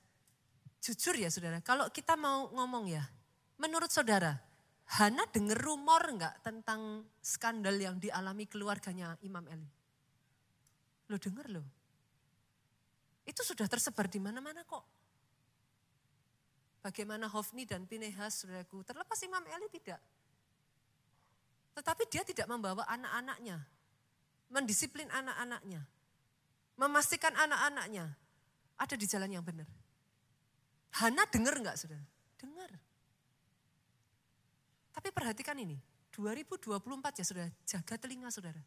jujur ya saudara, kalau kita mau ngomong ya, menurut saudara, Hana dengar rumor enggak tentang skandal yang dialami keluarganya Imam Eli? Lo dengar lo? Itu sudah tersebar di mana-mana kok. Bagaimana Hofni dan Pinehas, saudaraku, terlepas Imam Eli tidak. Tetapi dia tidak membawa anak-anaknya, mendisiplin anak-anaknya, memastikan anak-anaknya ada di jalan yang benar. Hana dengar enggak saudara? Dengar. Tapi perhatikan ini, 2024 ya saudara, jaga telinga saudara.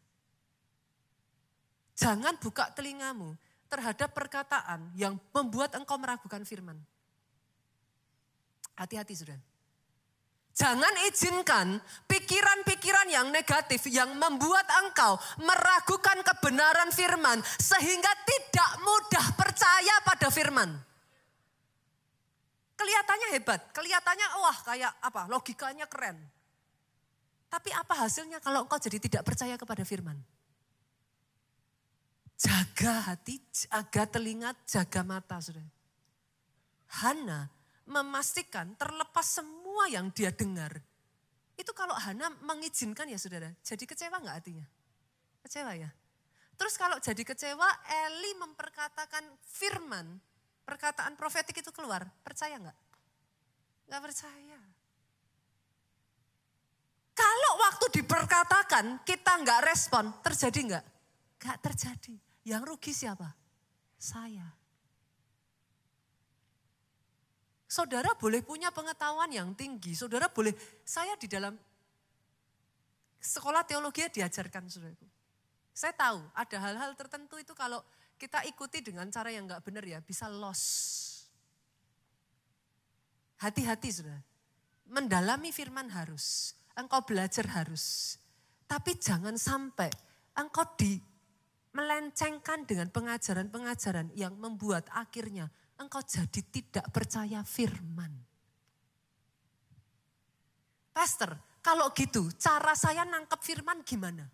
Jangan buka telingamu terhadap perkataan yang membuat engkau meragukan firman. Hati-hati saudara. Jangan izinkan pikiran-pikiran yang negatif yang membuat engkau meragukan kebenaran firman sehingga tidak mudah percaya pada firman. Kelihatannya hebat, kelihatannya wah kayak apa, logikanya keren. Tapi apa hasilnya kalau engkau jadi tidak percaya kepada firman? Jaga hati, jaga telinga, jaga mata, saudara. Hana memastikan terlepas semua yang dia dengar. Itu kalau Hana mengizinkan ya saudara, jadi kecewa nggak hatinya? Kecewa ya? Terus kalau jadi kecewa, Eli memperkatakan firman, perkataan profetik itu keluar, percaya nggak? Nggak percaya. Kalau waktu diperkatakan kita nggak respon, terjadi nggak? Nggak terjadi. Yang rugi siapa? Saya. Saudara boleh punya pengetahuan yang tinggi. Saudara boleh, saya di dalam sekolah teologi diajarkan saudaraku. Saya tahu ada hal-hal tertentu itu kalau kita ikuti dengan cara yang nggak benar ya bisa loss. Hati-hati saudara. Mendalami firman harus. Engkau belajar harus. Tapi jangan sampai engkau di melencengkan dengan pengajaran-pengajaran yang membuat akhirnya engkau jadi tidak percaya firman. Pastor, kalau gitu cara saya nangkep firman gimana?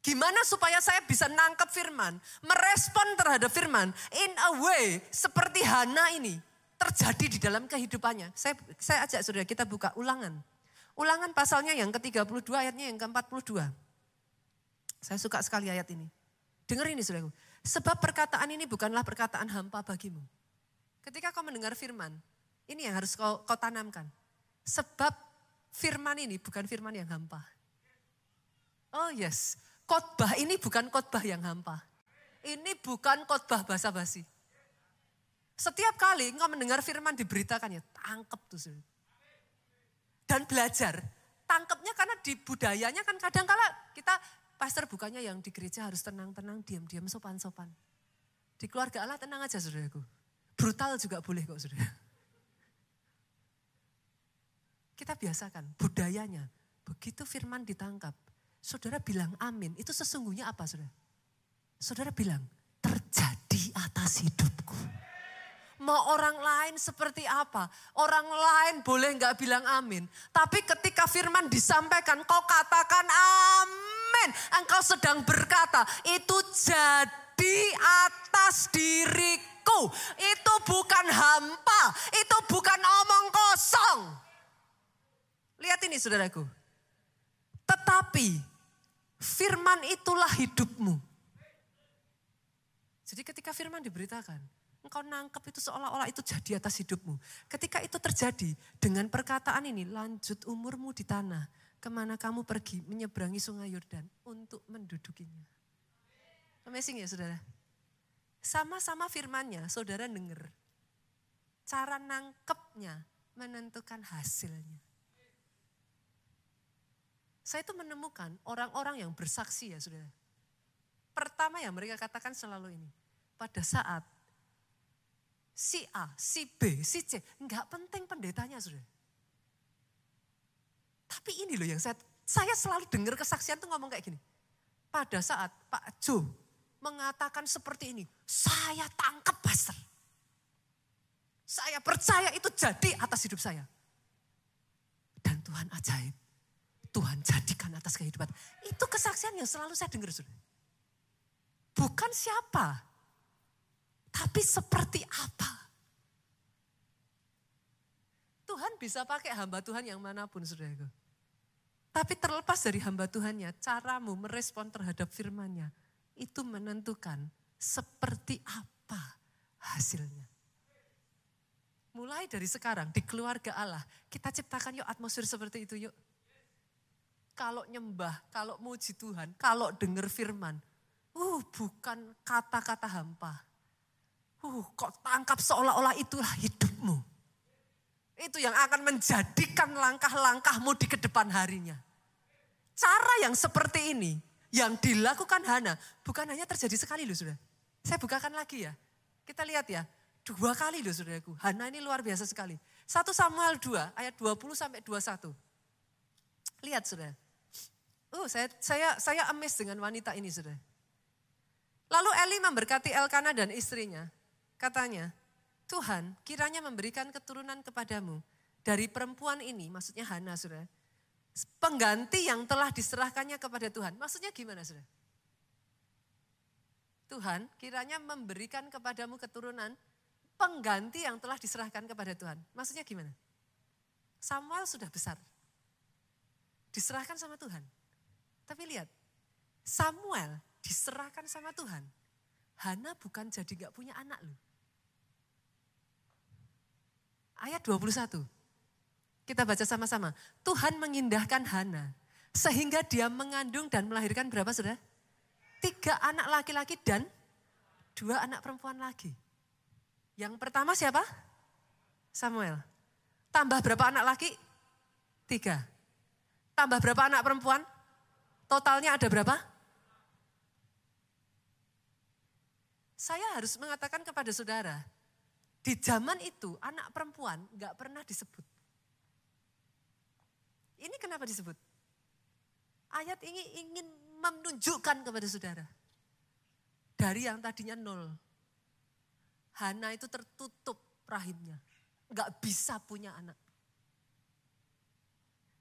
Gimana supaya saya bisa nangkep firman, merespon terhadap firman in a way seperti Hana ini terjadi di dalam kehidupannya. Saya, saya ajak saudara kita buka ulangan. Ulangan pasalnya yang ke-32 ayatnya yang ke-42. Saya suka sekali ayat ini. Dengar ini saudaraku. Sebab perkataan ini bukanlah perkataan hampa bagimu. Ketika kau mendengar firman, ini yang harus kau, kau tanamkan. Sebab firman ini bukan firman yang hampa. Oh yes, khotbah ini bukan khotbah yang hampa. Ini bukan khotbah basa-basi. Setiap kali engkau mendengar firman diberitakan ya, tangkep tuh. Dan belajar. Tangkepnya karena di budayanya kan kadang kala kita Pastor bukannya yang di gereja harus tenang-tenang, diam-diam, sopan-sopan. Di keluarga Allah tenang aja saudaraku. Brutal juga boleh kok saudara. Kita biasakan budayanya. Begitu firman ditangkap, saudara bilang amin. Itu sesungguhnya apa saudara? Saudara bilang, terjadi atas hidupku. Mau orang lain seperti apa? Orang lain boleh nggak bilang amin. Tapi ketika firman disampaikan, kau katakan amin. Engkau sedang berkata, itu jadi atas diriku. Itu bukan hampa, itu bukan omong kosong. Lihat ini saudaraku. Tetapi firman itulah hidupmu. Jadi ketika firman diberitakan, Engkau nangkep itu seolah-olah itu jadi atas hidupmu. Ketika itu terjadi dengan perkataan ini, lanjut umurmu di tanah. Ke mana kamu pergi menyeberangi sungai Yordan untuk mendudukinya. Amazing ya saudara. Sama-sama firmannya, saudara dengar. Cara nangkepnya menentukan hasilnya. Saya itu menemukan orang-orang yang bersaksi ya saudara. Pertama yang mereka katakan selalu ini. Pada saat si A, si B, si C. Enggak penting pendetanya sudah. Tapi ini loh yang saya, saya selalu dengar kesaksian tuh ngomong kayak gini. Pada saat Pak Jo mengatakan seperti ini, saya tangkap pastor. Saya percaya itu jadi atas hidup saya. Dan Tuhan ajaib. Tuhan jadikan atas kehidupan. Itu kesaksian yang selalu saya dengar. Sudah. Bukan siapa, tapi seperti apa? Tuhan bisa pakai hamba Tuhan yang mana pun, saudaraku. Tapi terlepas dari hamba Tuhannya, caramu merespon terhadap firmannya, itu menentukan seperti apa hasilnya. Mulai dari sekarang di keluarga Allah, kita ciptakan yuk atmosfer seperti itu yuk. Kalau nyembah, kalau muji Tuhan, kalau dengar firman, uh bukan kata-kata hampa, Uh, kok tangkap seolah-olah itulah hidupmu. Itu yang akan menjadikan langkah-langkahmu di ke depan harinya. Cara yang seperti ini, yang dilakukan Hana, bukan hanya terjadi sekali loh sudah. Saya bukakan lagi ya. Kita lihat ya, dua kali loh saudaraku. Hana ini luar biasa sekali. 1 Samuel 2 ayat 20 sampai 21. Lihat sudah. Uh, saya saya saya amazed dengan wanita ini sudah. Lalu Eli memberkati Elkana dan istrinya. Katanya, Tuhan kiranya memberikan keturunan kepadamu dari perempuan ini, maksudnya Hana sudah. Pengganti yang telah diserahkannya kepada Tuhan. Maksudnya gimana sudah? Tuhan kiranya memberikan kepadamu keturunan pengganti yang telah diserahkan kepada Tuhan. Maksudnya gimana? Samuel sudah besar. Diserahkan sama Tuhan. Tapi lihat, Samuel diserahkan sama Tuhan. Hana bukan jadi gak punya anak loh ayat 21. Kita baca sama-sama. Tuhan mengindahkan Hana sehingga dia mengandung dan melahirkan berapa sudah? Tiga anak laki-laki dan dua anak perempuan lagi. Yang pertama siapa? Samuel. Tambah berapa anak laki? Tiga. Tambah berapa anak perempuan? Totalnya ada berapa? Saya harus mengatakan kepada saudara, di zaman itu anak perempuan nggak pernah disebut. Ini kenapa disebut? Ayat ini ingin menunjukkan kepada saudara. Dari yang tadinya nol. Hana itu tertutup rahimnya. Nggak bisa punya anak.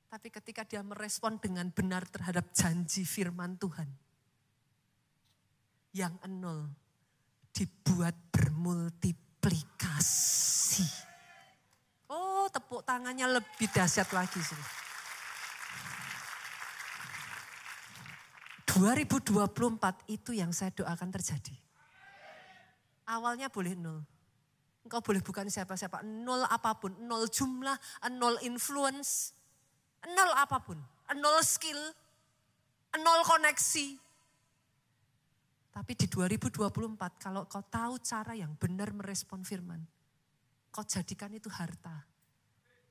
Tapi ketika dia merespon dengan benar terhadap janji firman Tuhan. Yang nol dibuat bermultiple aplikasi. Oh, tepuk tangannya lebih dahsyat lagi sih. 2024 itu yang saya doakan terjadi. Awalnya boleh nol. Engkau boleh bukan siapa-siapa, nol apa pun, nol jumlah, nol influence, nol apa pun, nol skill, nol koneksi, tapi di 2024 kalau kau tahu cara yang benar merespon firman, kau jadikan itu harta.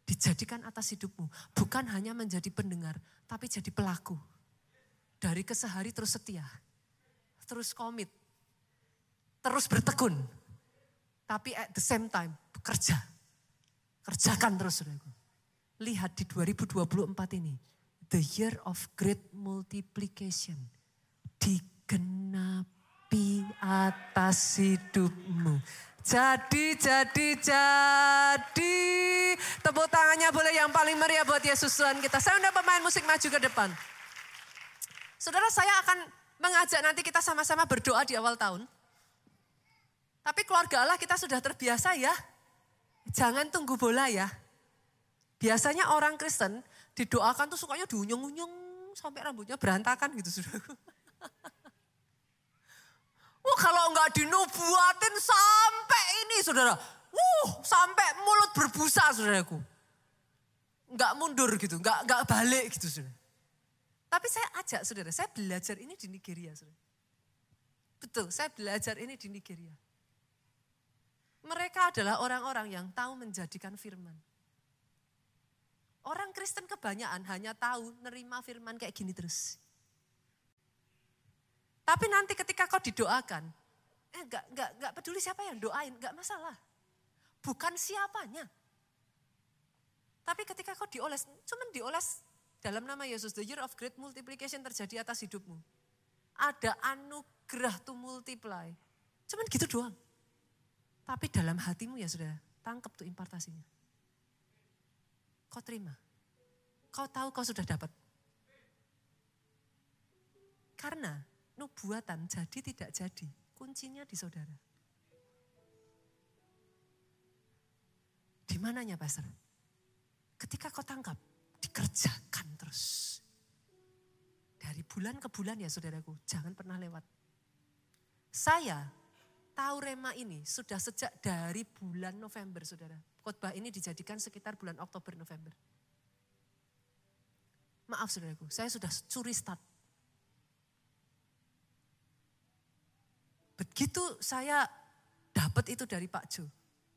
Dijadikan atas hidupmu. Bukan hanya menjadi pendengar, tapi jadi pelaku. Dari kesehari terus setia. Terus komit. Terus bertekun. Tapi at the same time bekerja. Kerjakan terus saudaraku. Lihat di 2024 ini. The year of great multiplication. Digenap di atas hidupmu. Jadi, jadi, jadi. Tepuk tangannya boleh yang paling meriah buat Yesus Tuhan kita. Saya undang pemain musik maju ke depan. Saudara saya akan mengajak nanti kita sama-sama berdoa di awal tahun. Tapi keluarga Allah kita sudah terbiasa ya. Jangan tunggu bola ya. Biasanya orang Kristen didoakan tuh sukanya diunyung-unyung sampai rambutnya berantakan gitu sudah. Oh kalau enggak dinubuatin sampai ini saudara. Wuh, sampai mulut berbusa saudaraku. Enggak mundur gitu, enggak, enggak balik gitu saudara. Tapi saya ajak saudara, saya belajar ini di Nigeria saudara. Betul, saya belajar ini di Nigeria. Mereka adalah orang-orang yang tahu menjadikan firman. Orang Kristen kebanyakan hanya tahu nerima firman kayak gini terus. Tapi nanti ketika kau didoakan, eh enggak, enggak, enggak peduli siapa yang doain, enggak masalah. Bukan siapanya. Tapi ketika kau dioles, cuman dioles dalam nama Yesus, the year of great multiplication terjadi atas hidupmu. Ada anugerah to multiply. Cuman gitu doang. Tapi dalam hatimu ya sudah, tangkap tuh impartasinya. Kau terima. Kau tahu kau sudah dapat. Karena nubuatan jadi tidak jadi, kuncinya di saudara. Di mananya pastor? Ketika kau tangkap, dikerjakan terus. Dari bulan ke bulan ya saudaraku, jangan pernah lewat. Saya tahu rema ini sudah sejak dari bulan November saudara. Khotbah ini dijadikan sekitar bulan Oktober November. Maaf saudaraku, saya sudah curi start Begitu saya dapat itu dari Pak Jo,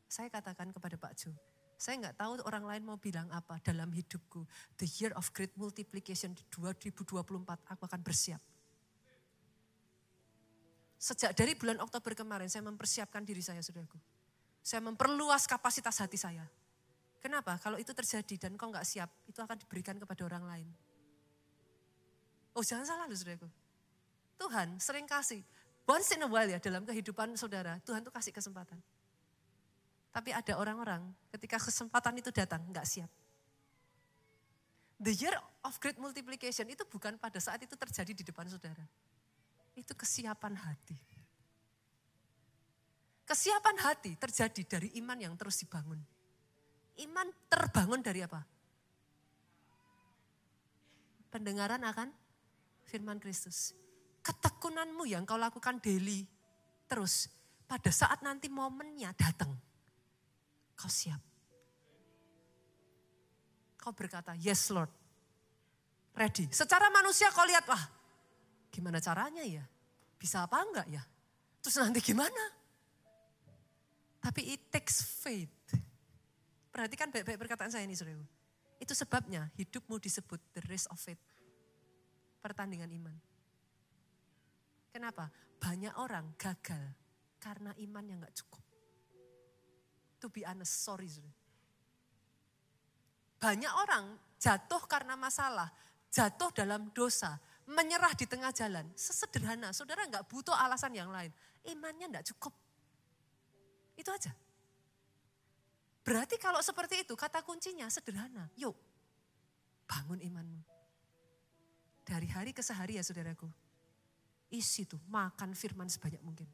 saya katakan kepada Pak Jo, saya nggak tahu orang lain mau bilang apa dalam hidupku. The year of great multiplication di 2024 aku akan bersiap. Sejak dari bulan Oktober kemarin saya mempersiapkan diri saya saudaraku. Saya memperluas kapasitas hati saya. Kenapa? Kalau itu terjadi dan kau nggak siap, itu akan diberikan kepada orang lain. Oh jangan salah loh saudaraku. Tuhan sering kasih. Once in a while ya dalam kehidupan saudara, Tuhan tuh kasih kesempatan. Tapi ada orang-orang ketika kesempatan itu datang nggak siap. The year of great multiplication itu bukan pada saat itu terjadi di depan saudara. Itu kesiapan hati. Kesiapan hati terjadi dari iman yang terus dibangun. Iman terbangun dari apa? Pendengaran akan firman Kristus ketekunanmu yang kau lakukan daily. Terus pada saat nanti momennya datang kau siap. Kau berkata yes Lord. Ready. Secara manusia kau lihat wah gimana caranya ya? Bisa apa enggak ya? Terus nanti gimana? Tapi it takes faith. Perhatikan baik-baik perkataan saya ini saudara itu sebabnya hidupmu disebut the race of faith. Pertandingan iman Kenapa? Banyak orang gagal karena iman yang gak cukup. To be honest, sorry. Banyak orang jatuh karena masalah, jatuh dalam dosa, menyerah di tengah jalan. Sesederhana, saudara nggak butuh alasan yang lain. Imannya nggak cukup. Itu aja. Berarti kalau seperti itu, kata kuncinya sederhana. Yuk, bangun imanmu. Dari hari ke sehari ya saudaraku Isi tuh, makan firman sebanyak mungkin.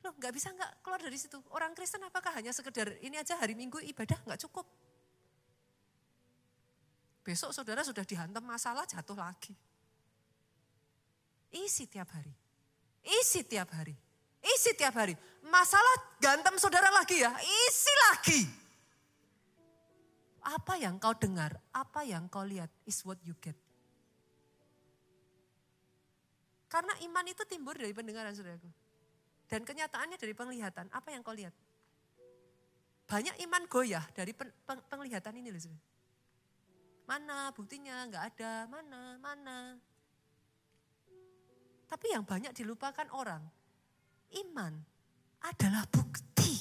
Loh nggak bisa nggak keluar dari situ. Orang Kristen apakah hanya sekedar ini aja hari Minggu ibadah nggak cukup. Besok saudara sudah dihantam masalah jatuh lagi. Isi tiap hari. Isi tiap hari. Isi tiap hari. Masalah gantem saudara lagi ya, isi lagi. Apa yang kau dengar, apa yang kau lihat is what you get. Karena iman itu timbul dari pendengaran saudaraku. Dan kenyataannya dari penglihatan. Apa yang kau lihat? Banyak iman goyah dari pen, peng, penglihatan ini loh saudara. Mana buktinya? Enggak ada. Mana? Mana? Tapi yang banyak dilupakan orang. Iman adalah bukti.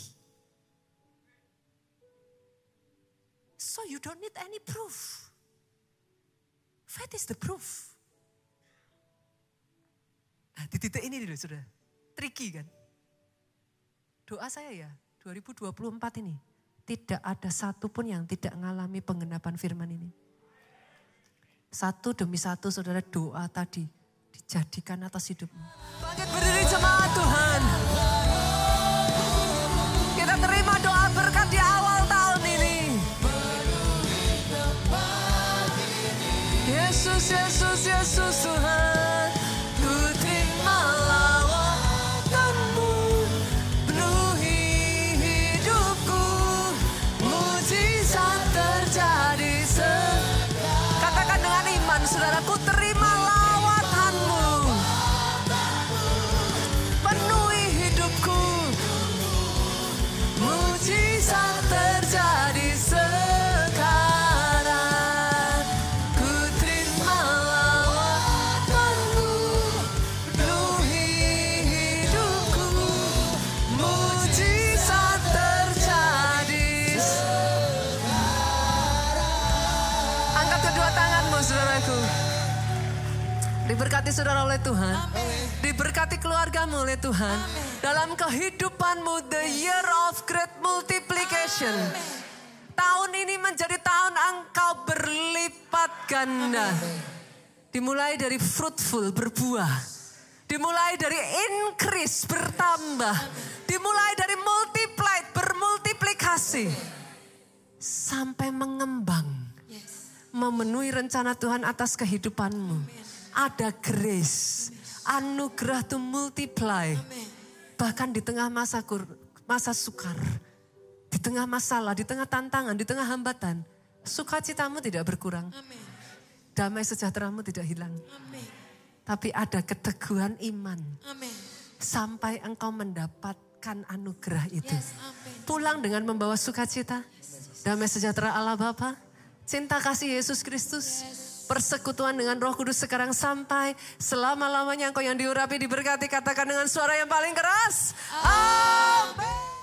So you don't need any proof. Faith is the proof. Nah, di titik ini dulu sudah tricky kan. Doa saya ya 2024 ini tidak ada satupun yang tidak mengalami pengenapan firman ini. Satu demi satu saudara doa tadi dijadikan atas hidupmu. Bangkit berdiri jemaat Tuhan. Oleh Tuhan. Diberkati keluargamu oleh Tuhan. Dalam kehidupanmu the year of great multiplication. Tahun ini menjadi tahun engkau berlipat ganda. Dimulai dari fruitful, berbuah. Dimulai dari increase, bertambah. Dimulai dari multiplied, bermultiplikasi. Sampai mengembang memenuhi rencana Tuhan atas kehidupanmu. Ada grace, anugerah to multiply. Bahkan di tengah masa kur, masa sukar, di tengah masalah, di tengah tantangan, di tengah hambatan, sukacitamu tidak berkurang. Damai sejahteramu tidak hilang. Tapi ada keteguhan iman Amin. sampai engkau mendapatkan anugerah itu. Yes, amin. Pulang dengan membawa sukacita, damai sejahtera Allah Bapa, cinta kasih Yesus Kristus, persekutuan dengan Roh Kudus sekarang sampai selama-lamanya engkau yang diurapi diberkati katakan dengan suara yang paling keras. Amin.